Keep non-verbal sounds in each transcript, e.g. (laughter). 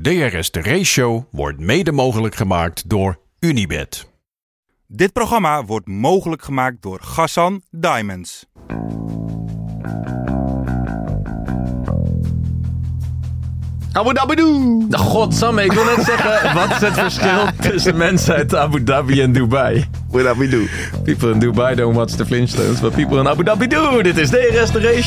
DRS de Race Show wordt mede mogelijk gemaakt door Unibed. Dit programma wordt mogelijk gemaakt door Gassan Diamonds. Abu Dhabi doe. Godsamme, ik wil net (laughs) zeggen, wat is het verschil tussen mensen uit Abu Dhabi en Dubai? Abu Dhabi doe. People in Dubai don't watch the Flintstones, but people in Abu Dhabi do. Dit is DRS de Race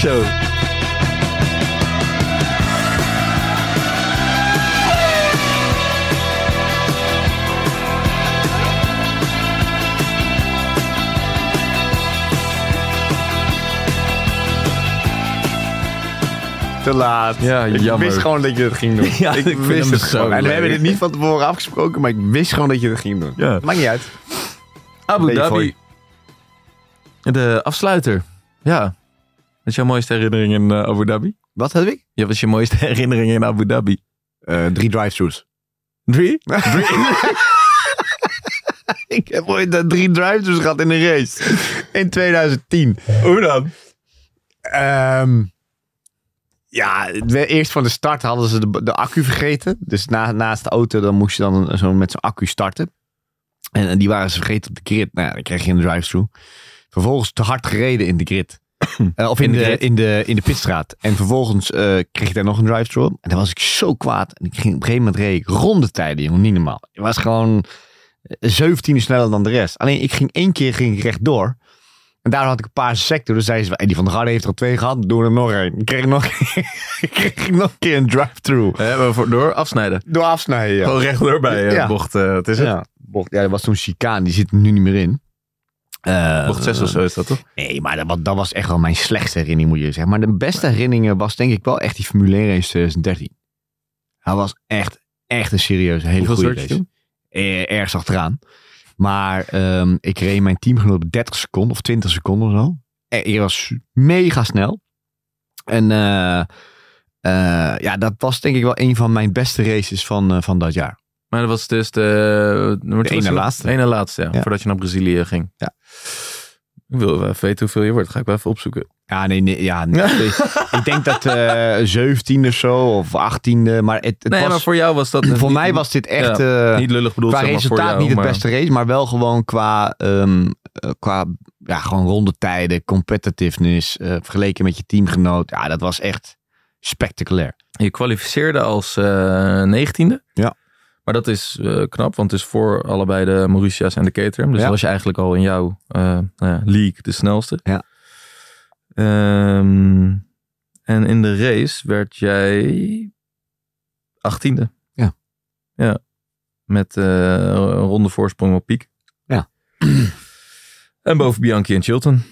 Te laat. Ja, ik jammer. wist gewoon dat je het ging doen. (laughs) Ja, ik, wist het zo gewoon. En we hebben dit niet van tevoren afgesproken, maar ik wist gewoon dat je het ging doen. Ja. Maakt niet uit. Abu Dhabi. De afsluiter. Ja. Wat is jouw mooiste herinnering in eh, Abu Dhabi? Wat heb ik? Ja, wat is je mooiste (laughs) herinnering in Abu Dhabi? Eh, drie drive-thrus. Drie? (laughs) ik heb ooit eh, drie drive-thrus gehad in een race. In 2010. Hoe dan? Ehm, ja, eerst van de start hadden ze de, de accu vergeten. Dus na, naast de auto dan moest je dan zo met zo'n accu starten. En, en die waren ze vergeten op de grid. Nou ja, dan kreeg je een drive-thru. Vervolgens te hard gereden in de grid. (coughs) Eh, of in, In de in, de, in de pitstraat. En vervolgens eh, kreeg ik daar nog een drive-thru. En dan was ik zo kwaad. En ik ging op een gegeven moment reed ik rondetijden, jongen. Niet normaal. Het was gewoon 17 sneller dan de rest. Alleen ik ging één keer ging ik rechtdoor. En daar had ik een paar sector. Dus zeiden ze, "Hey, die van de Garde heeft er al twee gehad. Doe er nog één. Ik (laughs) kreeg nog, ik kreeg nog een keer een voor, door afsnijden. Door afsnijden, ja. Gewoon rechtdoor bij eh, Ja. bocht. eh, wat is het? Bocht, ja, dat was toen chicane. Die zit er nu niet meer in. Eh, Bocht 6 of zo is dat toch? Nee, maar dat, wa- dat was echt wel mijn slechtste herinnering, moet je zeggen. Maar de beste herinneringen was denk ik wel echt die Formule 1 race 2013. Dat was echt, echt een serieuze, hele Hoeveel goede race. Eh, ergens achteraan. Maar ehm, ik reed mijn teamgenoot op 30 seconden of 20 seconden of zo. Ik was mega snel. En eh, eh, ja, dat was denk ik wel een van mijn beste races van, eh, van dat jaar. Maar dat was dus de... De ene laatste. De ene laatste, ja, Ja. Voordat je naar Brazilië ging. Ja. Ik wil wel even weten hoeveel je wordt. Ga ik wel even opzoeken. Ja, nee, nee, ja, nee. (laughs) ik denk dat 17 of zo, of 18e. Maar het, het nee, was, maar voor jou was dat... (clears throat) voor mij was dit echt... Ja, eh, Niet lullig bedoeld, qua zeg maar, voor resultaat jou, niet het maar- beste race, maar wel gewoon qua, eh, qua ja, gewoon rondetijden, competitiveness, eh, vergeleken met je teamgenoot. Ja, dat was echt spectaculair. Je kwalificeerde als negentiende. Ja. Maar dat is eh, knap, want het is voor allebei de Mauritia's en de Caterham. Dus Ja. was je eigenlijk al in jouw eh, nou league de snelste. Ja. Ehm, en in de race werd jij achttiende. Ja. Ja. Met eh, een ronde voorsprong op piek. Ja. (clears throat) en boven Bianchi en Chilton.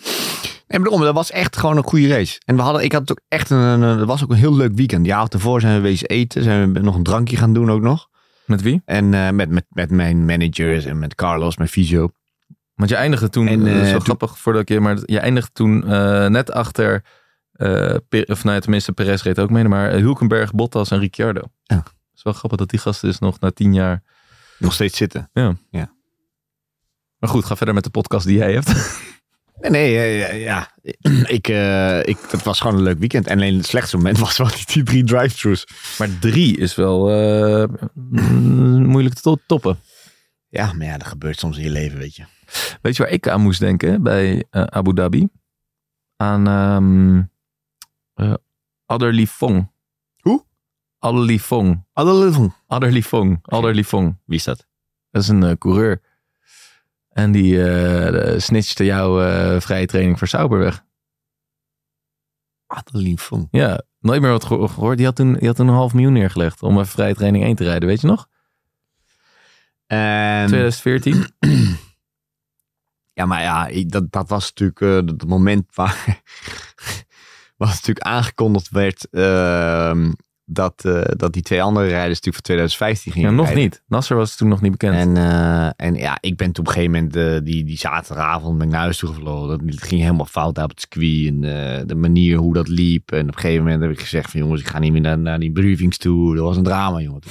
En daarom, dat was echt gewoon een goede race. En we hadden, ik had ook echt een, dat was ook een heel leuk weekend. Ja, ervoor zijn we wezen eten, zijn we nog een drankje gaan doen ook nog. Met wie? En eh, met, met, met mijn managers en met Carlos, mijn fysio. Want je eindigde toen, En, is eh, wel toen- grappig voordat ik je, maar je eindigde toen eh, net achter, eh, Per- of nou ja, tenminste Perez reed ook mee, maar eh, Hulkenberg, Bottas en Ricciardo. Ja. Het is wel grappig dat die gasten dus nog na tien jaar... Nog steeds zitten. Maar goed, ga verder met de podcast die jij hebt. (laughs) Nee, nee, ja. (clears throat) Ik, eh, ik, het was gewoon een leuk weekend. En alleen het slechtste moment (laughs) was wel die, drie drive-thrus. maar drie is wel eh, (clears throat) moeilijk te to- toppen. Ja, maar ja, dat gebeurt soms in je leven, weet je. Weet je waar ik aan moest denken bij eh, Abu Dhabi? Aan ehm eh, Adderly Fong. Hoe? Adderly Fong. Adderly Fong. Adderly Fong. Wie is dat? Dat is een coureur. En die eh snitchte jouw eh, vrije training voor Sauber weg. Adeline Fong. Ja, nooit meer wat geho- gehoord. Die had, toen, die had toen een half miljoen neergelegd om een vrije training 1 te rijden. Weet je nog? En, 2014. (clears throat) ja, maar ja, ik- dat, dat was natuurlijk eh, het moment waar... (laughs) was natuurlijk aangekondigd werd... ehm, dat, eh, dat die twee andere rijders natuurlijk voor 2015 gingen Ja, nog rijden. niet. Nasser was toen nog niet bekend. En, eh, en ja, ik ben toen op een gegeven moment eh, die, die zaterdagavond ben ik naar huis toe gevlogen. Dat het ging helemaal fout daar op het circuit. En de manier hoe dat liep. En op een gegeven moment heb ik gezegd van jongens, ik ga niet meer naar, naar die briefings toe. Dat was een drama, jongen.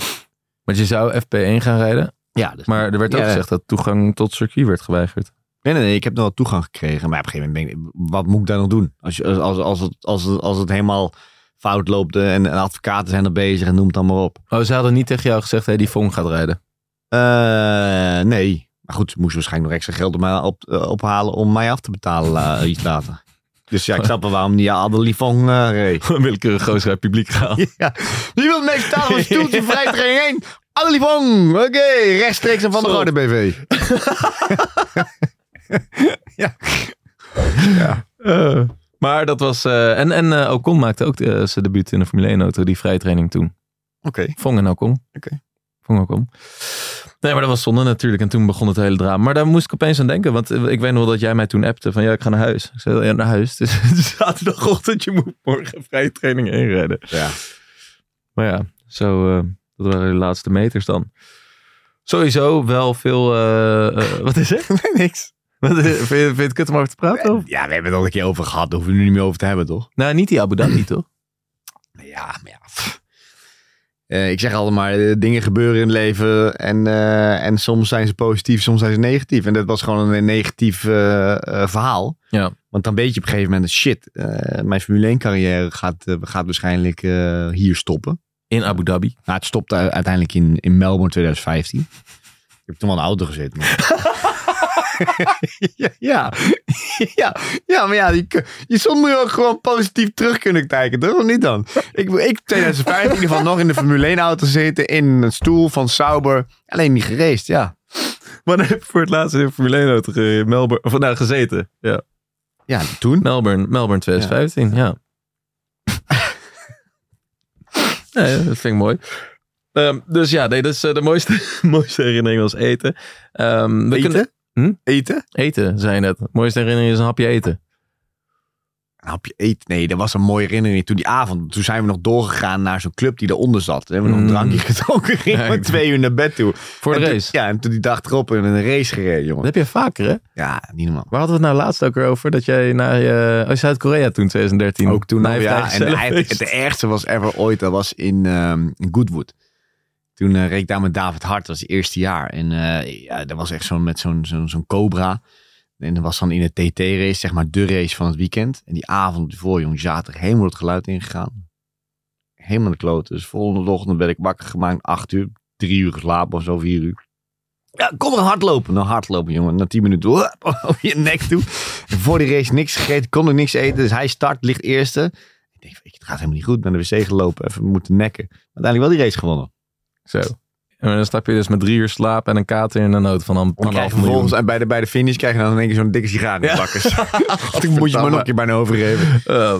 Want je zou FP1 gaan rijden. Ja, dus, Maar er werd ook Ja, gezegd dat toegang tot circuit werd geweigerd. nee, nee, nee, ik heb nog wel toegang gekregen. Maar op een gegeven moment denk ik, wat moet ik daar nog doen? Als, je, als, als, als, het, als, het, als het helemaal fout loopt eh, en, en advocaten zijn er bezig en noem het dan maar op. Oh, ze hadden niet tegen jou gezegd, hé, die Fong gaat rijden. Eh, nee. Maar goed, ze moesten waarschijnlijk nog extra geld op mij op, eh, ophalen om mij af te betalen iets later. Dus ja, ik snap wel waarom die Adelie Fong eh reed. (laughs) Willekeurig gozer uit publiek gehaald. (laughs) Ja. Wie wil meest betalen van stoeltje (laughs) vrij training 1? Adelie. Oké, rechtstreeks aan Van Zo. Rode BV. ja. Eh, maar dat was... eh, en en eh, Ocon maakte ook eh, zijn debuut in de Formule 1 auto, die vrije training toen. Oké. Fong en Ocon. Oké. En Ocon. Nee, maar dat was zonde natuurlijk. En toen begon het hele drama. Maar daar moest ik opeens aan denken. Want ik weet nog wel dat jij mij toen appte van ja, ik ga naar huis. Ik zei ja, naar huis. (laughs) Dus zaterdagochtend, je moet morgen vrije training inrijden. Ja. Maar ja, zo, dat waren de laatste meters dan. Sowieso wel veel... wat is er? (laughs) Niks. Wat is- vind, je, vind je het kut om over te praten? Of? Ja, we hebben het al een keer over gehad. Daar hoeven we nu niet meer over te hebben, toch? Nou, niet die Abu Dhabi, (clears throat) toch? Ja, maar ja. Eh, ik zeg altijd maar, eh, dingen gebeuren in het leven en, eh, en soms zijn ze positief, soms zijn ze negatief. En dat was gewoon een negatief eh, eh, verhaal. Ja. Want dan weet je op een gegeven moment, shit, eh, mijn Formule 1 carrière gaat, eh, gaat waarschijnlijk eh, hier stoppen. In Abu Dhabi. Nou, het stopte u- uiteindelijk in, in Melbourne 2015. Ik heb toen wel de auto gezeten. maar- (laughs) (laughs) ja, ja, ja, ja, maar ja, je, je soms moet je ook gewoon positief terug kunnen kijken, toch? Of niet dan? Ik, ik 2015 in ieder geval nog in de Formule 1 auto zitten, in een stoel van Sauber. Alleen niet gereest, ja. Wanneer heb je voor het laatst in de Formule 1 auto ge- Melbourne, of, nou, gezeten? Ja. Ja, toen. Melbourne, Melbourne 2015, ja. (laughs) nee, dat vind ik mooi. Ehm, dus ja, nee, dat is eh, de mooiste, (laughs) mooiste herinnering was eten. Ehm, we Eten? Kunnen, Hm? Eten? eten, zei je net. Mooiste herinnering is een hapje eten. Een hapje eten. Nee, dat was een mooie herinnering. Toen die avond, toen zijn we nog doorgegaan naar zo'n club die eronder zat. Toen hebben we nog een Mm. drankje (laughs) gedronken. Gingen we twee uur naar bed toe. Voor de En toen- race. ja, en toen die dag erop in een race gereden, Dat jongen. heb je vaker, hè? Ja, niet normaal. Waar hadden we het nou laatst ook weer over? Dat jij naar je, oh, Zuid-Korea toen, 2013. Ook toen je ja. En het ergste was ever ooit, dat was in, ehm, in Goodwood. Toen eh, reed ik daar met David Hart, dat was het eerste jaar. En eh, ja, dat was echt zo'n met zo'n zo'n zo'n Cobra. En dat was dan in de TT-race, zeg maar de race van het weekend. En die avond ervoor, jongen, zaten er helemaal het geluid ingegaan. Helemaal de kloten. Dus volgende ochtend werd ik wakker gemaakt, acht uur, drie uur geslapen of zo, vier uur. Ja, kom er hardlopen. Nou, hardlopen, jongen. Na tien minuten, over (laughs) je nek toe. Voor die race niks gegeten, kon er niks eten. Dus hij start, ligt eerste. Ik denk, het gaat helemaal niet goed. Ben de wc gelopen, even moeten nekken. Uiteindelijk wel die race gewonnen. Zo. En dan stap je dus met drie uur slaap en een kater in een nood van een je miljoen. en bij de, bij de finish krijg je dan in één keer zo'n dikke sigaar in de bakkers. Toen moet je maar nog een keer bijna overgeven. (laughs) Eh,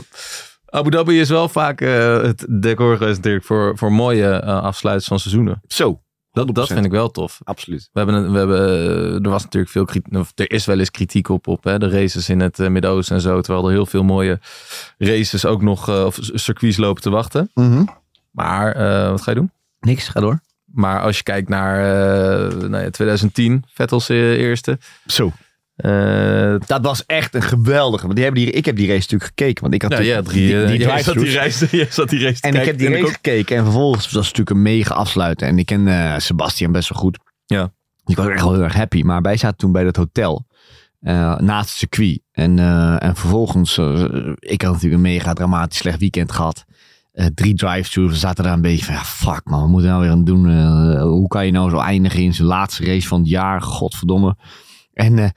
Abu Dhabi is wel vaak eh, het decor geweest natuurlijk voor, voor mooie uh, afsluiters van seizoenen. Zo, Dat, dat vind ik wel tof. absoluut. We hebben, we hebben, eh, er was natuurlijk veel kritiek, of er is wel eens kritiek op, op hè, de races in het eh, Midden-Oosten en zo. Terwijl er heel veel mooie races ook nog, eh, of circuits lopen te wachten. Maar eh, wat ga je doen? Niks, ga door. Maar als je kijkt naar eh, nou ja, 2010, Vettels eh, eerste. Zo. Eh, Dat was echt een geweldige. Want die hebben die, ik heb die race natuurlijk gekeken. Want ik had ja, natuurlijk ja, drie, die, die jij zat die race, (laughs) jij zat die race te En ik heb die race ook- gekeken. En vervolgens was het natuurlijk een mega afsluiten. En ik ken Sebastian best wel goed. Ja. Ik was echt wel heel erg happy. Maar wij zaten toen bij dat hotel. eh, naast het circuit. En, eh, en vervolgens, ik had natuurlijk een mega dramatisch slecht weekend gehad. Eh, drie drive-throughs. We zaten daar een beetje van, ja, fuck man, wat moeten we nou weer aan doen? Eh, hoe kan je nou zo eindigen in zijn laatste race van het jaar? Godverdomme. En eh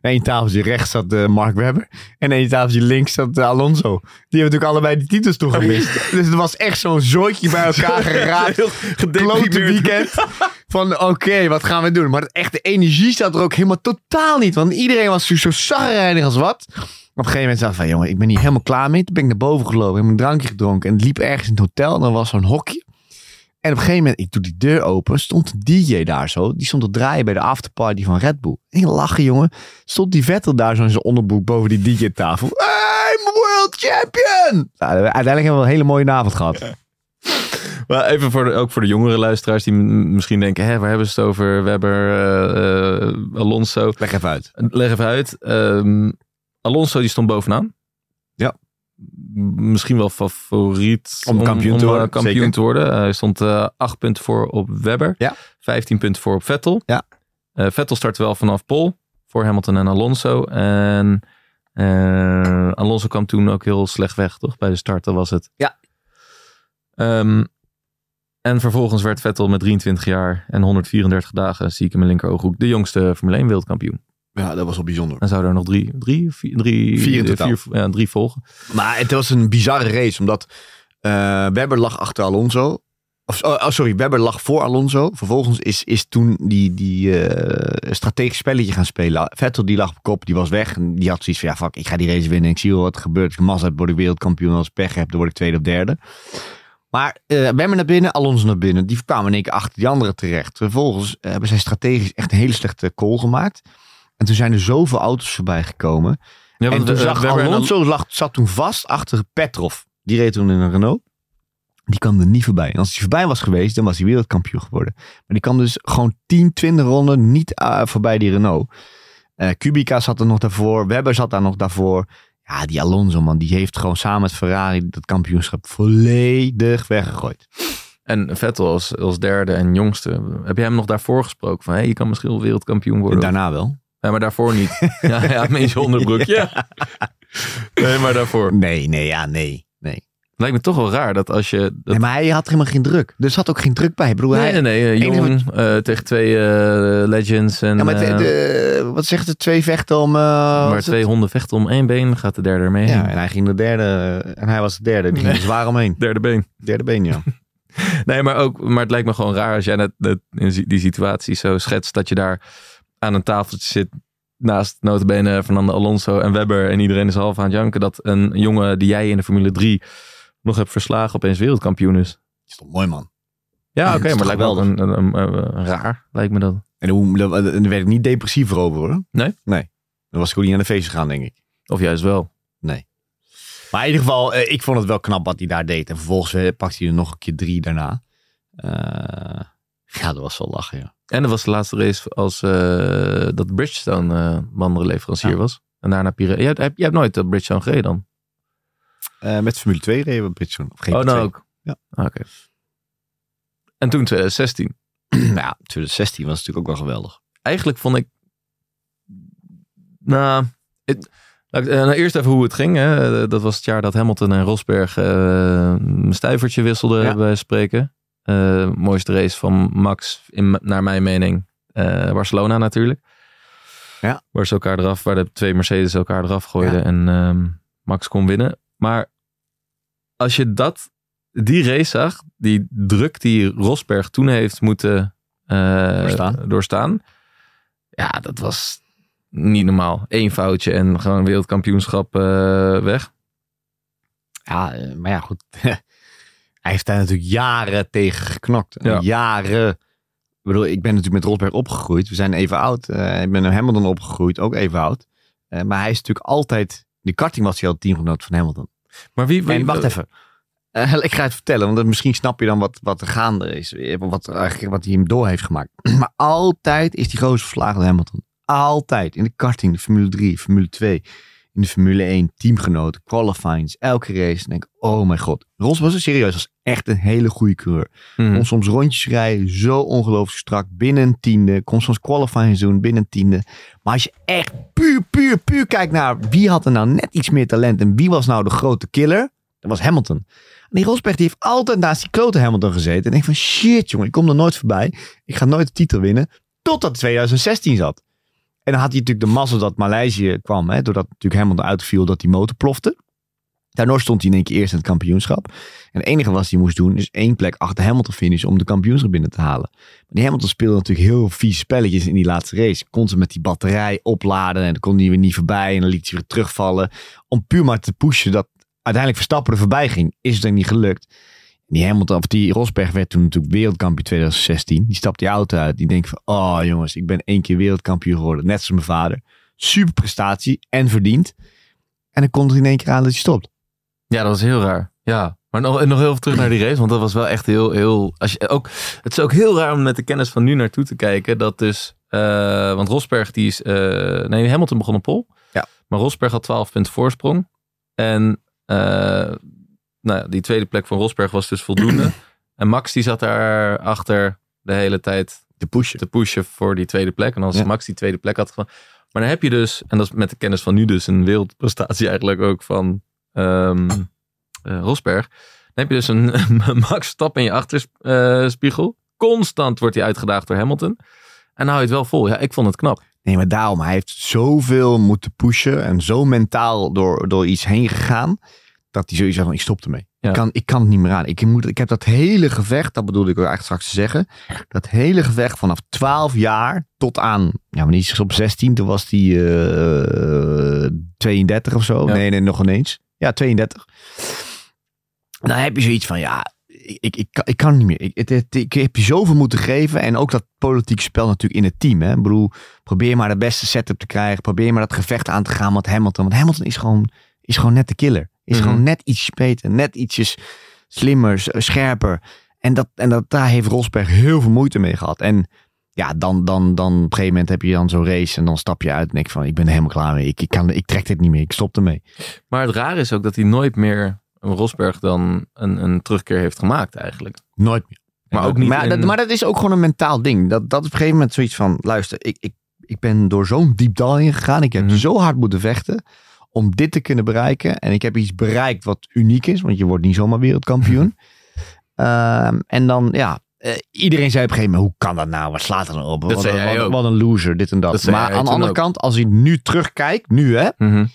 (laughs) één tafeltje rechts zat Mark Webber. En één tafeltje links zat Alonso. Die hebben natuurlijk allebei die titels toen gemist. dus het was echt zo'n zooitje bij elkaar (laughs) geraakt. Klote weekend. Van oké, wat gaan we doen? Maar het echte energie zat er ook helemaal totaal niet. Want iedereen was zo zagrijnig als wat. Op een gegeven moment zei ik van, jongen, ik ben hier helemaal klaar mee. Toen ben ik naar boven gelopen, heb een drankje gedronken. En liep ergens in het hotel. En er was zo'n hokje. En op een gegeven moment, ik doe die deur open, stond een DJ daar zo. Die stond te draaien bij de afterparty van Red Bull. En lachen, jongen. Stond die Vettel daar zo in zijn onderbroek boven die DJ-tafel. I'm world champion! Nou, uiteindelijk hebben we een hele mooie avond gehad. Maar even voor de, ook voor de jongere luisteraars die misschien denken, hè, waar hebben ze het over? Webber, eh, eh, Alonso. Leg even uit. Leg even uit. Ehm, Alonso die stond bovenaan. Ja. Misschien wel favoriet Om kampioen te eh, worden, kampioen zeker. te worden. Hij stond eh, acht punten voor op Webber. Ja. 15 punten voor op Vettel. Ja. Eh, Vettel startte wel vanaf Pol voor Hamilton en Alonso. En eh, Alonso kwam toen ook heel slecht weg, toch? Bij de start, dat was het. Ja. Ehm, en vervolgens werd Vettel met 23 jaar en 134 dagen, zie ik in mijn linkerooghoek, de jongste Formule 1 wereldkampioen. Ja, dat was wel bijzonder. En zou er nog drie, drie, vier, drie, Vier in totaal. vier- ja, drie volgen. Maar het was een bizarre race, omdat eh, Webber lag achter Alonso. Of, oh, oh, sorry, Webber lag voor Alonso. Vervolgens is, is toen die, die eh, strategisch spelletje gaan spelen. Vettel die lag op kop, die was weg. En die had zoiets van, ja fuck, ik ga die race winnen. Ik zie wel wat er gebeurt. Als ik word ik wereldkampioen. Als ik pech heb, dan word ik tweede of derde. Maar eh Webber naar binnen, Alonso naar binnen. Die kwamen in één keer achter die anderen terecht. Vervolgens eh, hebben zij strategisch echt een hele slechte call gemaakt. En toen zijn er zoveel auto's voorbij gekomen. Ja, en toen zag Alonso lag, zat toen vast achter Petrov. Die reed toen in een Renault. Die kwam er niet voorbij. En als hij voorbij was geweest, dan was hij wereldkampioen geworden. Maar die kwam dus gewoon 10, 20 ronden niet eh, voorbij die Renault. Eh Kubica zat er nog daarvoor. Webber zat daar nog daarvoor. Ja, die Alonso man, die heeft gewoon samen met Ferrari dat kampioenschap volledig weggegooid. En Vettel als, als derde en jongste. Heb jij hem nog daarvoor gesproken? Van, hey, je kan misschien wel wereldkampioen En worden. daarna wel. Ja, maar daarvoor niet. (laughs) ja, ja, met je onderbroekje. Nee, maar daarvoor. Nee, nee, ja, nee. nee. Lijkt me toch wel raar dat als je... Dat... nee maar hij had helemaal geen druk. Er zat ook geen druk bij. Bedoel, Nee, hij, nee, nee. enige Jong eh, tegen twee eh, legends. En, ja, maar de, eh, de- wat zegt het? Twee vechten om... wat maar twee het? honden vechten om één been, gaat de derde ermee. Ja, en hij ging de derde. En hij was de derde. Die ging zwaar omheen. Derde been. Derde been, ja. (laughs) Nee, maar, ook, maar het lijkt me gewoon raar als jij net, net in die situatie zo schetst dat je daar aan een tafeltje zit naast notabene Fernando Alonso en Webber en iedereen is half aan het janken dat een jongen die jij in de Formule 3 nog hebt verslagen opeens wereldkampioen is. is toch mooi, man. Ja, oké, maar lijkt ook een, een, een- een raar, lijkt me dat. En hoe- daar werd ik niet depressiever over, hoor. Nee? Nee. Dan was ik ook niet aan de feest gegaan, denk ik. Of juist wel. Maar in ieder geval, eh, ik vond het wel knap wat hij daar deed. En vervolgens eh, pakte hij er nog een keer drie daarna. Eh, ja, dat was wel lachen, ja. En dat was de laatste race als eh, dat Bridgestone eh bandenleverancier Ja. was. En daarna Pire. Jij, hebt- jij hebt nooit de Bridgestone gereden dan? Eh, met Formule 2 reden we Bridgestone. Of Oh, GP2. nou ook. Ja. Ah, Oké. En toen 2016. (clears throat) ja, 2016 was natuurlijk ook wel geweldig. Eigenlijk vond ik... Nou, het- eh, nou, eerst even hoe het ging. Hè. Dat was het jaar dat Hamilton en Rosberg eh, een stuivertje wisselden Ja. bij spreken. Eh, mooiste race van Max, in, naar mijn mening, eh, Barcelona natuurlijk. Ja. Waar ze elkaar eraf, waar de twee Mercedes elkaar eraf gooiden Ja. en ehm, Max kon winnen. Maar als je dat, die race zag, die druk die Rosberg toen heeft moeten eh, Doorstaan. doorstaan. Ja, dat was niet normaal. Eén foutje en gewoon wereldkampioenschap weg. Ja, maar ja, goed. (laughs) hij heeft daar natuurlijk jaren tegen geknokt. Ja. Jaren. Ik bedoel, ik ben natuurlijk met Rosberg opgegroeid. We zijn even oud. Eh, ik ben met Hamilton opgegroeid, ook even oud. Eh, maar hij is natuurlijk altijd... Die karting was hij al teamgenoot van Hamilton. Maar wie, wie En wacht even. Eh, (laughs) ik ga het vertellen, want misschien snap je dan wat, wat er gaande is. Wat, wat hij hem door heeft gemaakt. (clears throat) Maar altijd is die gozer verslagen door Hamilton. Altijd. In de karting, de Formule 3, Formule 2. In de Formule 1, teamgenoten, qualifyings, elke race. Dan denk ik, oh mijn god. Ros was er serieus, was echt een hele goede coureur. Mhm. Kon soms rondjes rijden, zo ongelooflijk strak. Binnen een tiende. Kon soms qualifying doen, binnen een tiende. Maar als je echt puur, puur, puur kijkt naar wie had er nou net iets meer talent en wie was nou de grote killer, dat was Hamilton. En die Rosberg die heeft altijd naast die klote Hamilton gezeten. En ik van shit jongen, ik kom er nooit voorbij. Ik ga nooit de titel winnen. Totdat 2016 zat. En dan had hij natuurlijk de mazzel dat Maleisië kwam. Hè, doordat natuurlijk Hamilton uitviel dat die motor plofte. Daardoor stond hij in één keer eerst in het kampioenschap. En het enige wat hij moest doen is één plek achter Hamilton finishen om de kampioenschap binnen te halen. Maar die Hamilton speelde natuurlijk heel vieze spelletjes in die laatste race. Kon ze met die batterij opladen en dan kon hij weer niet voorbij. En dan liet hij weer terugvallen. Om puur maar te pushen dat uiteindelijk Verstappen er voorbij ging. Is het er niet gelukt. Die Hamilton, of die Rosberg werd toen natuurlijk wereldkampioen 2016. Die stapt die auto uit. Die denkt van, oh jongens, ik ben één keer wereldkampioen geworden. Net zoals mijn vader. Super prestatie en verdiend. En dan komt er in één keer aan dat hij stopt. Ja, dat was heel raar. Ja. Maar nog, en nog heel even terug naar die race, want dat was wel echt heel, heel. Als je, ook, het is ook heel raar om met de kennis van nu naartoe te kijken. Dat dus. eh, want Rosberg, die is. eh, nee, Hamilton begon op pol. Ja. Maar Rosberg had 12 punten voorsprong. En. eh, nou ja, die tweede plek van Rosberg was dus voldoende. (clears throat) en Max, die zat daar achter de hele tijd Te pushen. te pushen voor die tweede plek. En als Ja. Max die tweede plek had gewonnen. Maar dan heb je dus, en dat is met de kennis van nu dus een wereldprestatie eigenlijk ook van ehm, eh, Rosberg. Dan heb je dus een (laughs) Max stap in je achterspiegel. Constant wordt hij uitgedaagd door Hamilton. En hou je het wel vol. Ja, ik vond het knap. Nee, maar daarom. Hij heeft zoveel moeten pushen en zo mentaal door, door iets heen gegaan. Dat hij zoiets had van, ik stop ermee. Ja. Ik, kan, ik kan het niet meer aan. Ik, moet, ik heb dat hele gevecht, dat bedoelde ik ook eigenlijk straks te zeggen. Dat hele gevecht vanaf 12 jaar tot aan, ja, maar niet op 16. Toen was hij eh 32 of zo. Ja. Nee, nee, nog ineens. Ja, 32. Dan heb je zoiets van, ja, ik, ik, ik, kan, ik kan niet meer. Ik, het, het- ik heb je zoveel moeten geven. En ook dat politieke spel natuurlijk in het team. Hè? Ik bedoel, probeer maar de beste setup te krijgen. Probeer maar dat gevecht aan te gaan met Hamilton. Want Hamilton is gewoon, is gewoon net de killer. Is Mhm. gewoon net iets beter. Net ietsjes slimmer, scherper. En, dat, en dat, daar heeft Rosberg heel veel moeite mee gehad. En ja, dan, dan, dan op een gegeven moment heb je dan zo'n race. En dan stap je uit en denk van, ik ben helemaal klaar mee. Ik, ik, kan, ik trek dit niet meer. Ik stop ermee. Maar het rare is ook dat hij nooit meer een Rosberg dan een, een terugkeer heeft gemaakt eigenlijk. Nooit meer. Maar ook niet Maar, in- dat, maar dat is ook gewoon een mentaal ding. Dat, dat op een gegeven moment zoiets van: luister, ik, ik, ik ben door zo'n diep dal ingegaan. Ik heb Mhm. zo hard moeten vechten om dit te kunnen bereiken. En ik heb iets bereikt wat uniek is, want je wordt niet zomaar wereldkampioen. Ehm, en dan, ja, eh, iedereen zei op een gegeven moment: hoe kan dat nou? Wat slaat er nou op? Dat wat, wat, ook. wat een loser, dit en dat. Maar aan de andere ook. kant, als je nu terugkijkt, nu hè. Mhm.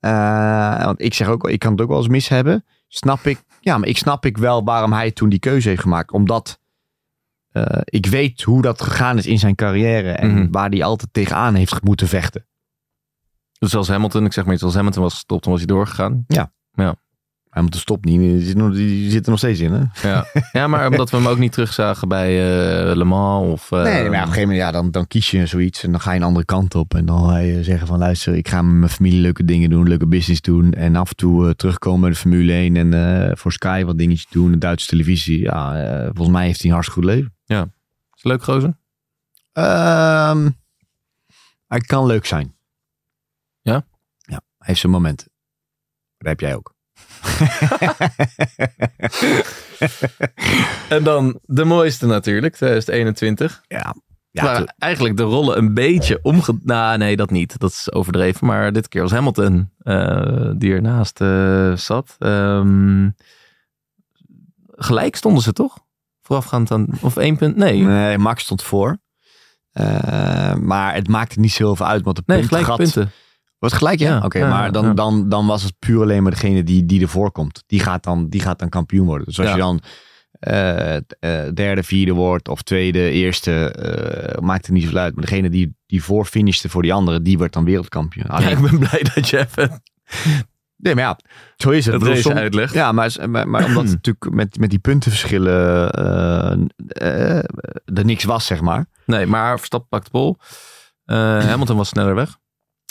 Eh, want ik zeg ook, ik kan het ook wel eens mis hebben. Snap ik, ja, maar ik snap ik wel waarom hij toen die keuze heeft gemaakt. Omdat eh, ik weet hoe dat gegaan is in zijn carrière. En Mhm. waar hij altijd tegenaan heeft moeten vechten. Dus als Hamilton, ik zeg maar iets, als Hamilton was gestopt, dan was hij doorgegaan. Hij moet de stop niet. Die zit, nog, die zit er nog steeds in, hè? Ja, ja maar omdat we hem ook niet terugzagen bij eh, Le Mans of... eh, nee, maar op een gegeven moment, ja, dan, dan kies je zoiets. En dan ga je een andere kant op. En dan ga je zeggen van, luister, ik ga met mijn familie leuke dingen doen. Leuke business doen. En af en toe eh, terugkomen bij de Formule 1. En eh, voor Sky wat dingetjes doen. De Duitse televisie. Ja, eh, volgens mij heeft hij een hartstikke goed leven. Is het leuk, gozer? Ehm hij kan leuk zijn. Heeft zijn momenten. Dat heb jij ook. (laughs) En dan de mooiste natuurlijk, 2021. Ja. Ja, maar eigenlijk de rollen een beetje omge... Nou, nee, dat niet. Dat is overdreven. Maar dit keer was Hamilton eh, die ernaast eh, zat. Ehm, gelijk stonden ze toch? Voorafgaand aan... Of één punt? Nee. nee, Max stond voor. Eh, maar het maakte niet zo heel veel uit. Want de Nee, puntgat... punten. Was het gelijk, ja? Ja, Oké, ja, maar dan, dan, dan was het puur alleen maar degene die, die ervoor komt. Die gaat, dan, die gaat dan kampioen worden. Dus als je dan eh, eh, derde, vierde wordt of tweede, eerste, eh, maakt het niet zoveel uit. Maar degene die, die voor finishte voor die andere, die wordt dan wereldkampioen. Alleen, ik ben blij dat je even Nee, maar ja, zo is het. som- uitlegt. Ja, maar, maar, maar omdat (clears throat) het natuurlijk met, met die puntenverschillen eh, er niks was, zeg maar. Nee, maar Verstappen pakt de. Eh, Hamilton was sneller weg.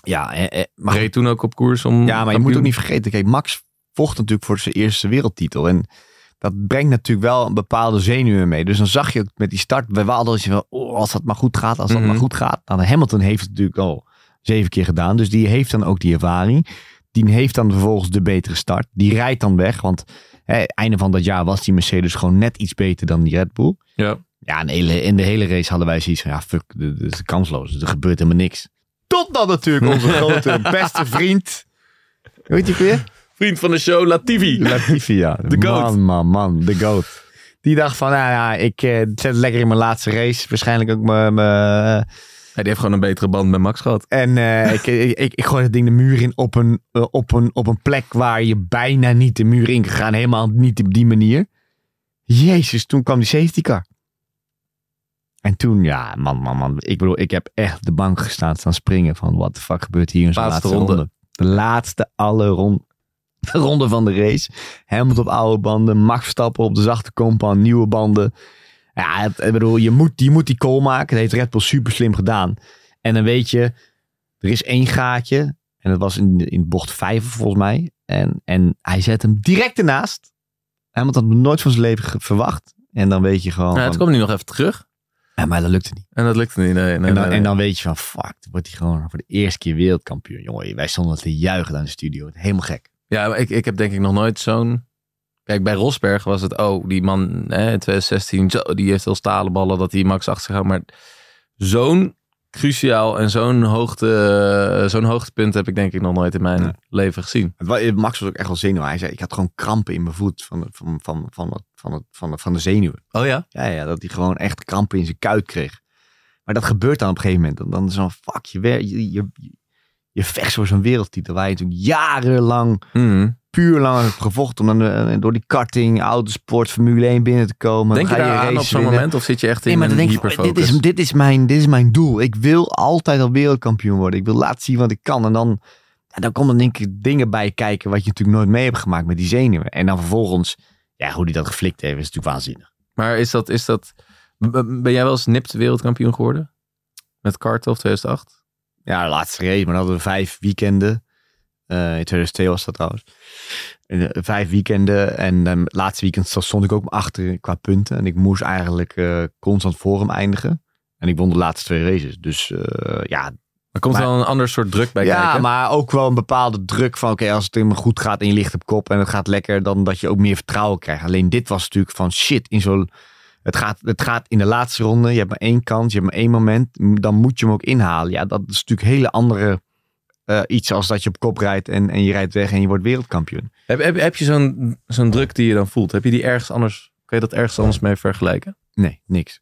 Ja, eh, maar, Reed toen ook op koers om... ja, maar je moet ook niet vergeten. Kijk, Max vocht natuurlijk voor zijn eerste wereldtitel. En dat brengt natuurlijk wel een bepaalde zenuwen mee. Dus dan zag je ook met die start. We hadden als je van, oh, als dat maar goed gaat, als dat Mhm. maar goed gaat. Nou, Hamilton heeft het natuurlijk al zeven keer gedaan. Dus die heeft dan ook die ervaring. Die heeft dan vervolgens de betere start. Die rijdt dan weg. Want hè, einde van dat jaar was die Mercedes gewoon net iets beter dan die Red Bull. Ja. Ja, in de hele, in de hele race hadden wij zoiets van, ja, fuck, dit is kansloos. Er gebeurt helemaal niks. Totdat natuurlijk onze (laughs) grote, beste vriend, hoe heet die weer? Vriend van de show, Latifi. Latifi, ja. De goat. Man, man, man, de goat. Die dacht van, nou ja, ik eh, zet het lekker in mijn laatste race. Waarschijnlijk ook mijn... mijn- Hij heeft gewoon een betere band met Max gehad. en eh, ik, ik, ik, ik gooi het ding de muur in op een, eh, op, een, op een plek waar je bijna niet de muur in kan gaan. Helemaal niet op die manier. Jezus, toen kwam die safety car. En toen, ja, man, man, man. Ik bedoel, ik heb echt op de bank gestaan, staan springen van wat de fuck gebeurt hier in zo'n Laatste ronde. ronde. De laatste alle ronde, (laughs) de ronde van de race. Hamilton op oude banden, Max Verstappen op de zachte compound, nieuwe banden. Ja, het- ik bedoel, je moet, je moet die call maken. Dat heeft Red Bull super slim gedaan. En dan weet je, er is één gaatje. En dat was in, in bocht 5 volgens mij. En, en hij zet hem direct ernaast. Hamilton had nooit van zijn leven verwacht. En dan weet je gewoon. Ja, het van, kwam nu nog even terug. Ja, maar dat lukte niet. En dat lukte niet. Nee, nee, en, dan, nee, nee. en dan weet je van, fuck, wordt hij gewoon voor de eerste keer wereldkampioen. Jongen, wij stonden te juichen aan de studio. Helemaal gek. Ja, ik, ik heb denk ik nog nooit zo'n... Kijk, bij Rosberg was het... Oh, die man hè, in 2016, zo, die heeft wel stalen ballen dat hij Max achter zich houdt. Maar zo'n cruciaal en zo'n hoogte, zo'n hoogtepunt heb ik denk ik nog nooit in mijn Nee. leven gezien. Max was ook echt wel zenuw. Hij zei, ik had gewoon krampen in mijn voet van, van, van, van, het- van, het- van, de- van de zenuwen. Oh ja? Ja, ja, dat hij gewoon echt krampen in zijn kuit kreeg. Maar dat gebeurt dan op een gegeven moment. Dan, dan is zo'n fuck, je, wer- je, je, je vecht voor zo'n wereldtitel. Waar je natuurlijk jarenlang, Mhm. puur lang hebt gevochten. Om dan eh, door die karting, autosport, Formule 1 binnen te komen. Denk je ga daar aan op zo'n moment of zit je echt in Nee, maar dan een denk van, dit, is, dit, is mijn, dit is mijn doel. Ik wil altijd al wereldkampioen worden. Ik wil laten zien wat ik kan. En dan, ja, dan komen denk ik dingen bij kijken wat je natuurlijk nooit mee hebt gemaakt met die zenuwen. En dan vervolgens, ja, hoe die dat geflikt heeft, is natuurlijk waanzinnig. Maar is dat, is dat... Ben jij wel eens nipt wereldkampioen geworden? Met karten of 2008? Ja, de laatste race, maar dan hadden we vijf weekenden. Eh, in 2002 was dat trouwens. En, eh, vijf weekenden. En het laatste weekend stond ik ook achter qua punten. En ik moest eigenlijk eh, constant voor hem eindigen. En ik won de laatste twee races. Dus ja, Er komt Maar- wel een ander soort druk bij ja, kijken. maar ook wel een bepaalde druk van oké, als het helemaal goed gaat en je ligt op kop en het gaat lekker, dan dat je ook meer vertrouwen krijgt. Alleen dit was natuurlijk van shit in zo'n. Het gaat, het gaat in de laatste ronde. Je hebt maar één kans, je hebt maar één moment. Dan moet je hem ook inhalen. Ja, dat is natuurlijk een hele andere eh, iets als dat je op kop rijdt en, en je rijdt weg en je wordt wereldkampioen. Heb, heb, heb je zo'n zo'n druk die je dan voelt? Heb je die ergens anders... Kan je dat ergens anders mee vergelijken? Nee, niks.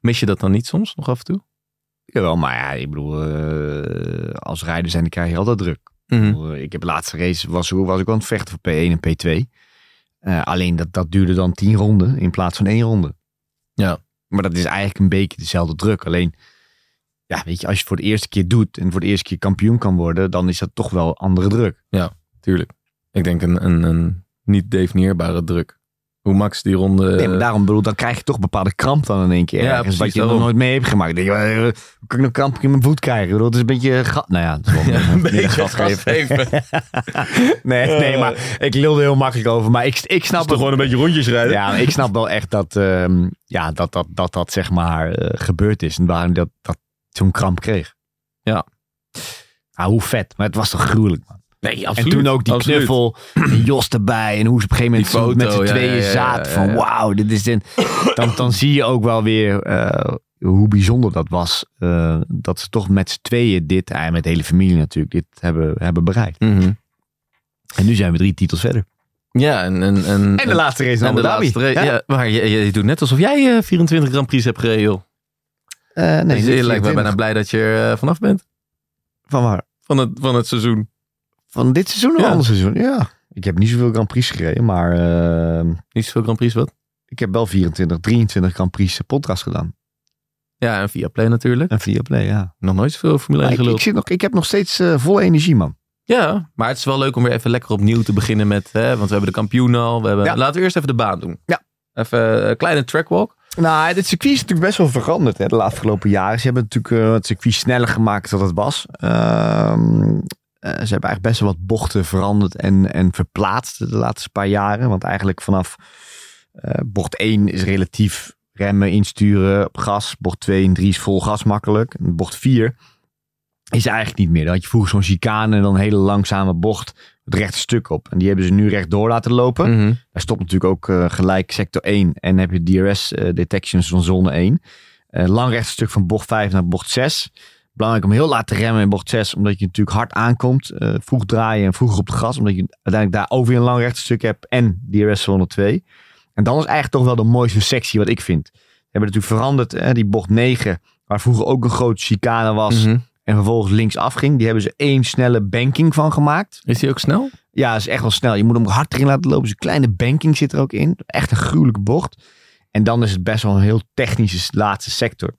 Mis je dat dan niet soms nog af en toe? Jawel, maar ja, ik bedoel, eh, als rijder zijn, dan krijg je altijd druk. Ik bedoel, Ik heb de laatste race, was, was ik aan het vechten voor P1 en P2. Eh, alleen dat, dat duurde dan tien ronden in plaats van één ronde. Ja. Maar dat is eigenlijk een beetje dezelfde druk. Alleen, ja, weet je, als je het voor de eerste keer doet en voor de eerste keer kampioen kan worden, dan is dat toch wel andere druk. Tuurlijk. Ik denk een, een, een niet definieerbare druk. Hoe Max die ronde... nee, maar daarom bedoel, dan krijg je toch bepaalde kramp dan in één keer. Ja, precies, wat je nog nooit mee hebt gemaakt. Dan denk je, eh, hoe kan ik nou kramp in mijn voet krijgen? Bedoel, Het is een beetje, gat. nou ja, het is wel (laughs) Ja, een meer beetje gat geven. (laughs) nee, nee, maar ik lulde heel makkelijk over. Maar ik, ik snap het. een beetje rondjes rijden? Ja, ik snap wel echt dat ehm, ja, dat, dat, dat, dat zeg maar eh, gebeurd is. En waarom dat, dat zo'n kramp kreeg. Ja. Ah, hoe vet. Maar het was toch gruwelijk, man. Nee, en toen ook die absoluut. knuffel. En Jos erbij. En hoe ze op een gegeven moment foto, met z'n ja, tweeën ja, ja, zaten. ja, Van wauw, dit is een... Dan, dan zie je ook wel weer eh, hoe bijzonder dat was. eh, dat ze toch met z'n tweeën dit, en met de hele familie natuurlijk, dit hebben, hebben bereikt. Mhm. En nu zijn we drie titels verder. Ja, en... En, en, En de laatste race en de laatste race- Ja? ja, maar je, je doet net alsof jij eh, 24 Grand Prix hebt gereden, joh. Eh, nee, Dus je lijkt me 24. bijna blij dat je er eh, vanaf bent. Van waar? Van het, van het seizoen. Van dit seizoen of Ja. ander seizoen? Ja. Ik heb niet zoveel Grand Prix gereden, maar eh, Niet zoveel Grand Prix, wat? ik heb wel 24, 23 Grand Prix podcast gedaan. Ja, en via Play natuurlijk. En via Play, ja. Nog nooit zoveel Formule 1 Maar ik, ik, zit nog, ik heb nog steeds eh, volle energie, man. Ja, maar het is wel leuk om weer even lekker opnieuw te beginnen met... Hè, want we hebben de kampioen al. We hebben, Ja. Laten we eerst even de baan doen. Ja. Even een kleine trackwalk. Nou, dit circuit is natuurlijk best wel veranderd hè, de afgelopen jaren. Ze hebben natuurlijk eh, het circuit sneller gemaakt dan het was. Ehm, eh, ze hebben eigenlijk best wel wat bochten veranderd en, en verplaatst de laatste paar jaren. Want eigenlijk vanaf eh, bocht 1 is relatief remmen, insturen op gas. Bocht 2 en 3 is vol gas makkelijk. En bocht 4 is eigenlijk niet meer. Dan had je vroeger zo'n chicane en dan een hele langzame bocht het rechte stuk op. En die hebben ze nu rechtdoor laten lopen. Mhm. Daar stopt natuurlijk ook eh, gelijk sector 1 en heb je DRS eh, detections van zone 1. Eh, lang rechtstuk van bocht 5 naar bocht 6. Belangrijk om heel laat te remmen in bocht 6, omdat je natuurlijk hard aankomt. eh, vroeg draaien en vroeger op de gas, omdat je uiteindelijk daar over een lang rechtstuk hebt en DRS zone 2. En dan is eigenlijk toch wel de mooiste sectie wat ik vind. We hebben natuurlijk veranderd, hè, die bocht 9, waar vroeger ook een grote chicane was Mhm. en vervolgens links afging. Die hebben ze één snelle banking van gemaakt. Is die ook snel? Ja, is echt wel snel. Je moet hem hard erin laten lopen. Dus een kleine banking zit er ook in. Echt een gruwelijke bocht. En dan is het best wel een heel technische laatste sector.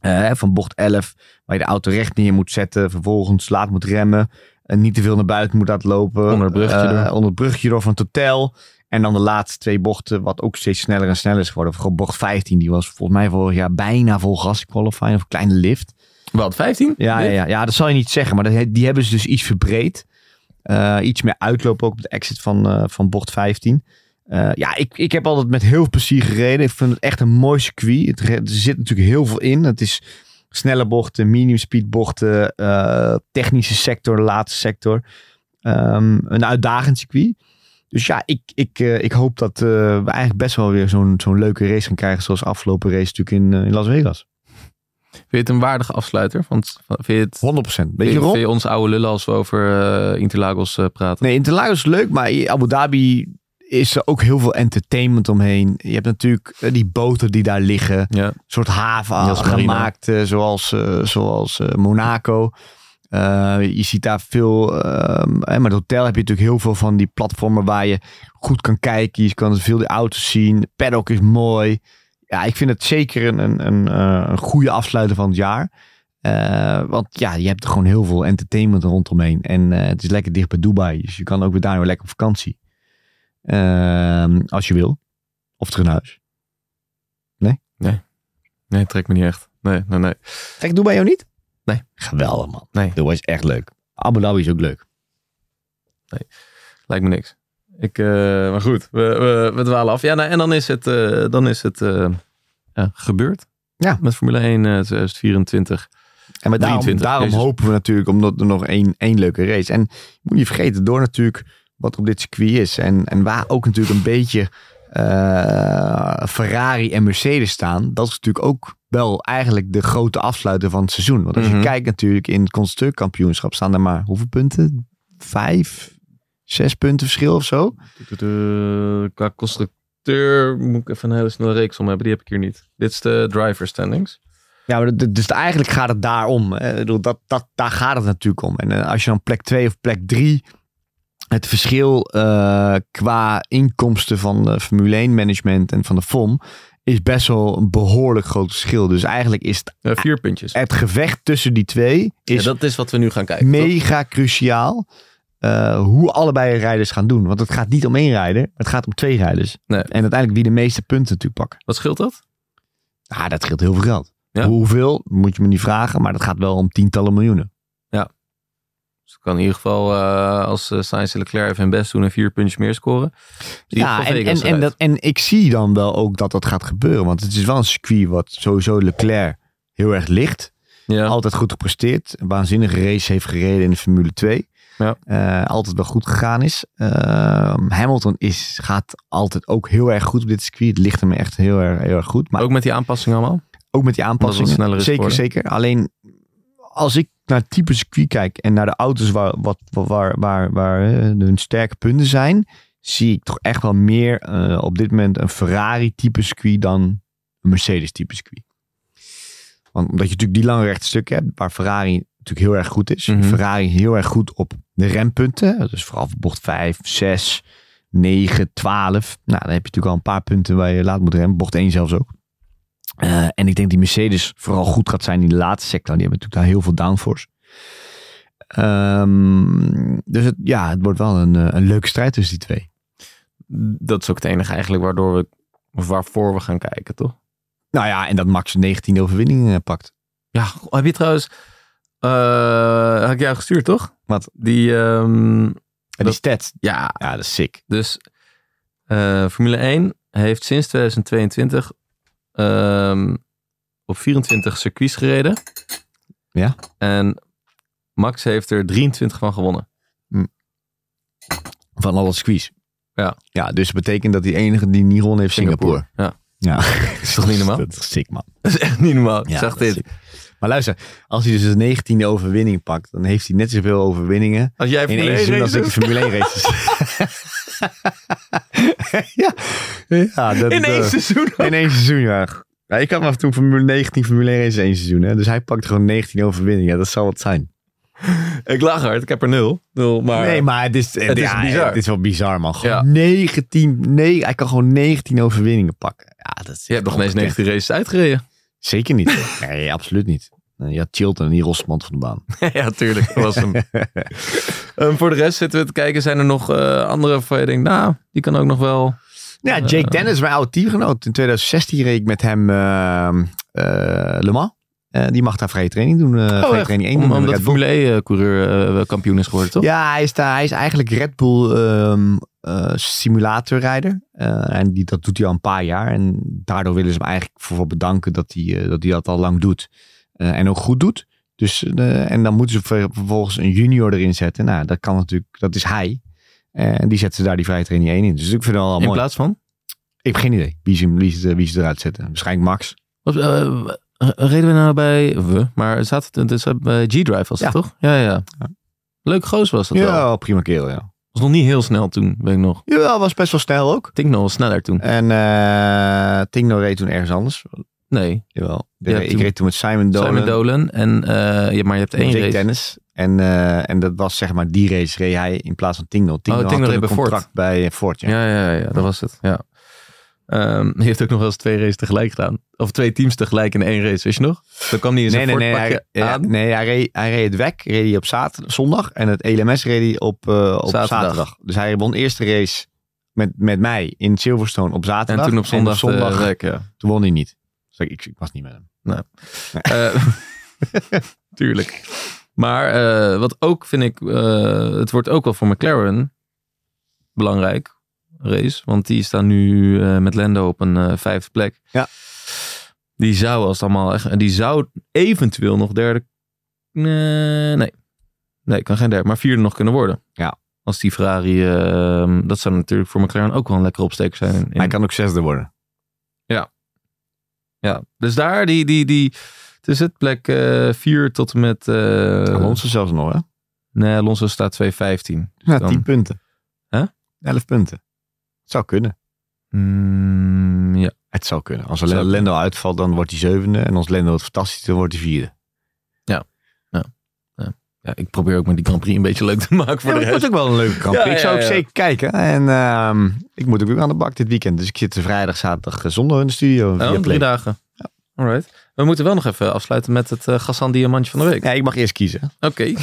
Eh, van bocht 11, waar je de auto recht neer moet zetten. Vervolgens laat moet remmen. En niet te veel naar buiten moet laten lopen. Onder het bruggetje Eh, door. Onder het bruggetje door van het hotel. En dan de laatste twee bochten, wat ook steeds sneller en sneller is geworden. Gewoon bocht 15, die was volgens mij vorig jaar bijna vol gas qualifying. Of een kleine lift. Wat, 15? Ja, ja, ja, ja, dat zal je niet zeggen. Maar dat, die hebben ze dus iets verbreed. Eh, iets meer uitloop ook op de exit van, eh, van bocht 15. Eh, ja, ik, ik heb altijd met heel veel plezier gereden. Ik vind het echt een mooi circuit. Het, er zit natuurlijk heel veel in. Het is snelle bochten, medium speed bochten, eh, technische sector, de laatste sector. Ehm, een uitdagend circuit. Dus ja, ik, ik, eh, ik hoop dat we eigenlijk best wel weer zo'n zo'n leuke race gaan krijgen. Zoals afgelopen race natuurlijk in, in Las Vegas. Vind je het een waardige afsluiter? Want vind je het... 100%. Weet Vind je ons oude lullen als we over eh, Interlagos praten? Nee, Interlagos is leuk, maar Abu Dhabi is er ook heel veel entertainment omheen. Je hebt natuurlijk eh, die boten die daar liggen. Ja. Een soort haven gemaakt, eh, zoals, eh, zoals Monaco. Je ziet daar veel, ehm, maar het hotel heb je natuurlijk heel veel van die platformen waar je goed kan kijken. Je kan veel de auto's zien. De paddock is mooi. Ja, ik vind het zeker een, een, een, een goede afsluiter van het jaar. Want ja, je hebt er gewoon heel veel entertainment rondomheen. En het is lekker dicht bij Dubai. Dus je kan ook weer daar weer lekker op vakantie. Ehm, als je wil. Of terug naar huis. Nee, trekt me niet echt. Nee, nee, nee. Trek Dubai jou niet? Nee. Geweldig man. Nee. Dubai is echt leuk. Abu Dhabi is ook leuk. Lijkt me niks. Ik, eh, maar goed, we, we, we dwalen af. Ja, nou, en dan is het, eh, dan is het eh, ja, gebeurd. Ja. Met Formule 1 eh, 2024. En maar daarom, 23, daarom hopen we natuurlijk omdat er nog één, één leuke race. En je moet niet vergeten, door natuurlijk wat er op dit circuit is. En, en waar ook natuurlijk een beetje eh, Ferrari en Mercedes staan. Dat is natuurlijk ook wel eigenlijk de grote afsluiter van het seizoen. Want als Mhm. je kijkt natuurlijk in het constructeurkampioenschap staan er maar hoeveel punten? Vijf, zes punten verschil of zo. De, qua constructeur moet ik even een hele snelle reeks om hebben. Die heb ik hier niet. Dit is de driver standings. Ja, maar dus eigenlijk gaat het daarom. Dat, dat, daar gaat het natuurlijk om. En eh, als je dan plek 2 of plek 3. Het verschil eh, qua inkomsten van de Formule 1 management en van de FOM. is best wel een behoorlijk groot verschil. Dus eigenlijk is het, Eh, vier puntjes. het gevecht tussen die twee. Ja, Is dat is wat we nu gaan kijken. toch? mega cruciaal. eh, hoe allebei de rijders gaan doen. Want het gaat niet om één rijder. Het gaat om twee rijders. Nee. En uiteindelijk wie de meeste punten natuurlijk pakken. Wat scheelt dat? Ah, dat scheelt heel veel geld. Ja. Hoeveel, moet je me niet vragen. Maar dat gaat wel om tientallen miljoenen. Dus ik kan in ieder geval eh, als uh, Sainz en Leclerc even hun best doen en vier puntjes meer scoren. Dus Ja, en, en, en, dat, en ik zie dan wel ook dat dat gaat gebeuren. Want het is wel een circuit wat sowieso Leclerc heel erg ligt. ja. Altijd goed gepresteerd. Een waanzinnige race heeft gereden in de Formule 2. Ja. Eh, altijd wel goed gegaan is. Ehm, Hamilton is, gaat altijd ook heel erg goed op dit circuit. Het ligt hem echt heel erg, heel erg goed. Maar Ook met die aanpassingen allemaal? ook met die aanpassingen. zeker, zeker. Alleen als ik naar het type circuit kijk en naar de auto's waar, wat, waar, waar, waar hun sterke punten zijn, zie ik toch echt wel meer eh, op dit moment een Ferrari type circuit dan een Mercedes type circuit. Want omdat je natuurlijk die lange rechte stukken hebt, waar Ferrari natuurlijk heel erg goed is. Mhm. Ferrari heel erg goed op de rempunten. Dus vooral voor bocht 5, 6, 9, 12. Nou, dan heb je natuurlijk al een paar punten waar je laat moet remmen. Bocht 1 zelfs ook. Eh, en ik denk die Mercedes vooral goed gaat zijn in de laatste sector. Die hebben natuurlijk daar heel veel downforce. Ehm, dus het, ja, het wordt wel een, eh, een leuke strijd tussen die twee. Dat is ook het enige eigenlijk waardoor we, of waarvoor we gaan kijken, toch? Nou ja, en dat Max een 19 overwinning eh, pakt. Ja, heb je trouwens... eh had ik jou gestuurd, toch? Wat? Die, En die Dat- stats, ja, ja, dat is sick. dus Formule 1 heeft sinds 2022 ehm, op 24 circuits gereden. Ja. En Max heeft er 23 van gewonnen. Van alle squeeze. Ja. Ja, dus betekent dat die enige die niet gewonnen heeft Singapore. Ja, Ja. dat is toch niet normaal? (laughs) Dat is sick, man. Dat is echt niet normaal. Ja, dit. Maar luister, als hij dus een 19e overwinning pakt, dan heeft hij net zoveel overwinningen Als jij in één 1 seizoen als ik de Formule 1 races. (laughs) (laughs) (laughs) ja. ja, dat in één eh, seizoen. In één seizoen, ja. ja ik had maar toen Formule 19 Formule 1 races in één seizoen. Hè? Dus hij pakt gewoon 19 overwinningen. Ja, dat zal wat zijn. Ik lach hard. Ik heb er nul. nul maar nee, maar het is, het is bizar. Het is wel bizar, man. Gewoon Ja. 19, nee, hij kan gewoon 19 overwinningen pakken. Ja, dat is je hebt nog ineens ongekend. 19 races uitgereden. Zeker niet. Nee, absoluut niet. Ja, Chilton en die Rosmand van de baan. (laughs) ja, tuurlijk. Dat was hem. (laughs) Ehm, voor de rest zitten we te kijken. Zijn er nog eh, andere waarvan je denkt, nou, die kan ook nog wel... Ja, Jake Dennis, mijn oude teamgenoot. In 2016 reed ik met hem eh, eh, Le Mans. Eh, die mag daar vrije training doen. eh vrije echt? training 1 Om, doen. omdat de. Formule E-coureur kampioen is geworden, toch? Ja, hij is, daar, hij is eigenlijk Red Bull ehm, eh, simulatorrijder. Eh, en die, dat doet hij al een paar jaar. En daardoor willen ze hem eigenlijk voor bedanken dat hij, eh, dat, hij dat al lang doet. Eh, en ook goed doet. Dus, eh, en dan moeten ze ver- vervolgens een junior erin zetten. Nou, dat kan natuurlijk, dat is hij. Eh, En die zetten ze daar die vrije training 1 in. Dus ik vind het wel In mooi. plaats van? Ik heb geen idee wie ze, wie, ze, wie ze eruit zetten. Waarschijnlijk Max. Wat, reden we nou bij... We, maar zaten het dus bij G-Drive was het Ja. toch? Ja, ja. Leuk goos was dat wel. Ja, prima kerel, ja. Was nog niet heel snel toen, weet ik nog. Ja, was best wel snel ook. Nog wel sneller toen. En Tingno reed toen ergens anders. Nee, Jawel. De- ik toen reed toen met Simon Dolan. Simon Dolan. En, eh, ja, maar je hebt één race. Dennis. En, eh, en dat was zeg maar die race reed hij in plaats van Tingno. Tingno Oh, had toen reed een bij Ford. contract bij Ford. Ja. Ja, ja, ja, dat was het. Ja. Ehm, hij heeft ook nog wel eens twee races tegelijk gedaan. Of twee teams tegelijk in één race, weet je nog? Dan kwam hij in zijn Nee, nee, nee. Hij, ja, nee hij, reed, hij reed het WEC reed hij op zaterdag, zondag. En het ELMS reed hij op, eh, op Zaterdag. zaterdag. Dus hij won de eerste race met, met mij in Silverstone op En zaterdag. toen op zondag, zondag de week, ja. toen won hij niet. Dus ik, ik was niet met hem. Eh, (laughs) tuurlijk. Maar eh, wat ook vind ik, eh, het wordt ook wel voor McLaren belangrijk race. Want die staan nu met Lando op een vijfde plek. Ja. Die zou als het allemaal echt, die zou eventueel nog derde, nee, nee, nee, kan geen derde, maar vierde nog kunnen worden. Ja. Als die Ferrari, eh, dat zou natuurlijk voor McLaren ook wel een lekkere opsteker zijn. in- Hij kan ook zesde worden. Ja, dus daar die, die, die, het is het plek 4 tot en met, eh Alonso zelfs nog, hè? nee, Alonso staat 215. Ja, dan- 10 punten. Hè? 11 punten. Het zou kunnen. Mm, ja. Het zou kunnen. Als. Lendo uitvalt, dan wordt hij zevende. En als Lendo het fantastisch dan wordt hij vierde. Ja, ik probeer ook met die Grand Prix een beetje leuk te maken voor Ja, de maar het wordt ook wel een leuke. Ja, ik zou ook zeker kijken. En ehm, ik moet ook weer aan de bak dit weekend. Dus ik zit vrijdag, zaterdag, eh, zondag in de studio. Oh, Play. drie dagen. Alright. We moeten wel nog even afsluiten met het uh, Gassan Diamantje van de week. Ja, ik mag eerst kiezen. Oké. (laughs)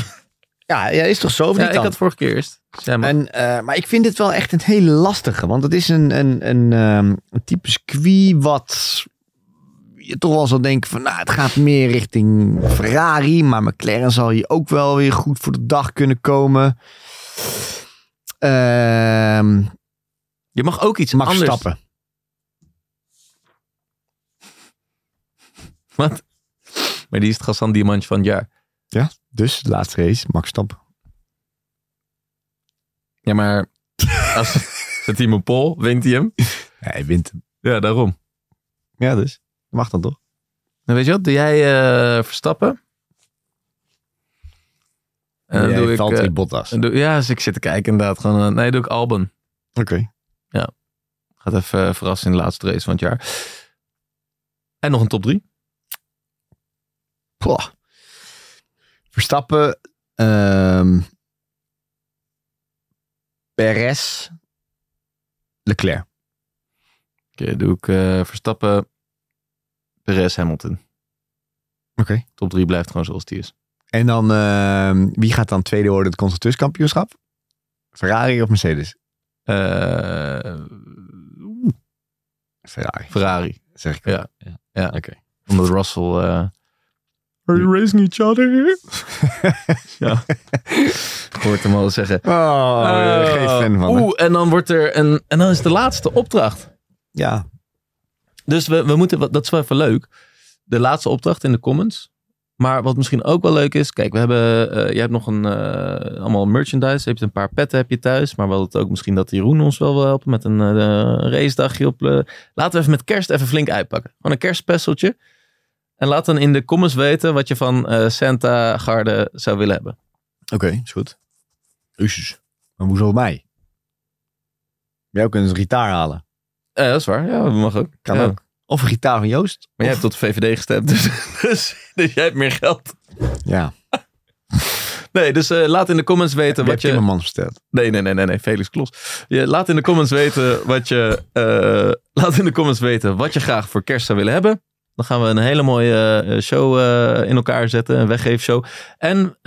Ja, ja is toch zo? Of Ja, ik had vorige keer eerst. Dus mag. En, eh, maar ik vind dit wel echt een hele lastige. Want het is een, een, een, ehm, een type circuit wat je toch wel zou denken van... Nou, het gaat meer richting Ferrari. Maar McLaren zal hier ook wel weer goed voor de dag kunnen komen. Ehm je mag ook iets anders. Stappen. (laughs) Wat? Maar die is het Gassan Diamantje van het jaar. Dus, de laatste race, Max Stappen. Ja, maar als (laughs) zet hij hem op pol, wint hij hem. Ja, hij wint hem. Ja, daarom. Ja, dus. Mag dan toch? Dan weet je wat, doe jij eh, Verstappen? En dan Jij doe ik... Valtteri eh, Bottas. dan doe, ja, dus ik zit te kijken inderdaad. Gewoon, eh, nee, doe ik Albon. Oké. Gaat even eh, verrassen in de laatste race van het jaar. En nog een top 3. Poh. Verstappen. ehm Perez. Leclerc. Oké, doe ik eh, Verstappen, Perez, Hamilton. Oké. Top 3 blijft gewoon zoals die is. En dan, ehm, wie gaat dan tweede worden het constructeurskampioenschap? Ferrari of Mercedes? Eh, Ferrari, Ferrari. zeg ik. Ja. Ja. Oké. Omdat Russell... eh Are you racing each other here? (laughs) ja. Ik hoorde hem al zeggen. Oh, geen fan van. Oeh, en dan wordt er een... En dan is de laatste opdracht. Ja. Dus we, we moeten, wat- dat is wel even leuk. De laatste opdracht in de comments. Maar wat misschien ook wel leuk is. Kijk, we hebben, eh jij hebt nog een, eh, allemaal merchandise. Je hebt een paar petten heb je thuis. Maar het ook misschien dat Jeroen ons wel wil helpen met een eh racedagje op. laten we even met kerst even flink uitpakken. Gewoon een kerstspecialtje. En laat dan in de comments weten wat je van Santa Garde zou willen hebben. Oké, is goed. Jezus. Maar hoezo mij? Jij kunt een gitaar halen. Eh, dat is waar. Ja, dat mag ook. Kan Ja. ook. Of een gitaar van Joost. Maar jij hebt tot de VVD gestemd. Dus, (laughs) dus, dus jij hebt meer geld. Ja. Nee, dus eh, laat in de comments weten Wat wat je. Timmermans verteld. Nee, nee, nee, nee, nee, Felix Klos. Je, laat in de comments weten wat je. eh, laat in de comments weten wat je graag voor kerst zou willen hebben. Dan gaan we een hele mooie show in elkaar zetten, een weggeefshow. En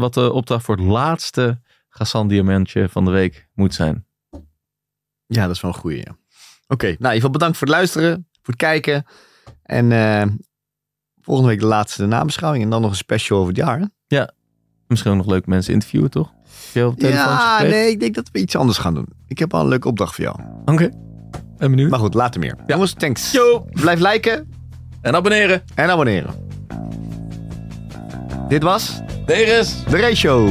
wat de opdracht voor het laatste Gassan Diamantje van de week moet zijn. Ja, dat is wel een goeie. Ja. Oké, nou in ieder geval bedankt voor het luisteren, voor het kijken. En eh, volgende week de laatste nabeschouwing en dan nog een special over het jaar. hè? Misschien ook nog leuk mensen interviewen, toch? Telefoons Ja, nee, ik denk dat we iets anders gaan doen. Ik heb al een leuke opdracht voor jou. Oké. Ben benieuwd. Maar goed, later meer. Jongens, thanks. Yo! Blijf liken En abonneren. en abonneren. Dit was Deris! de Race Show.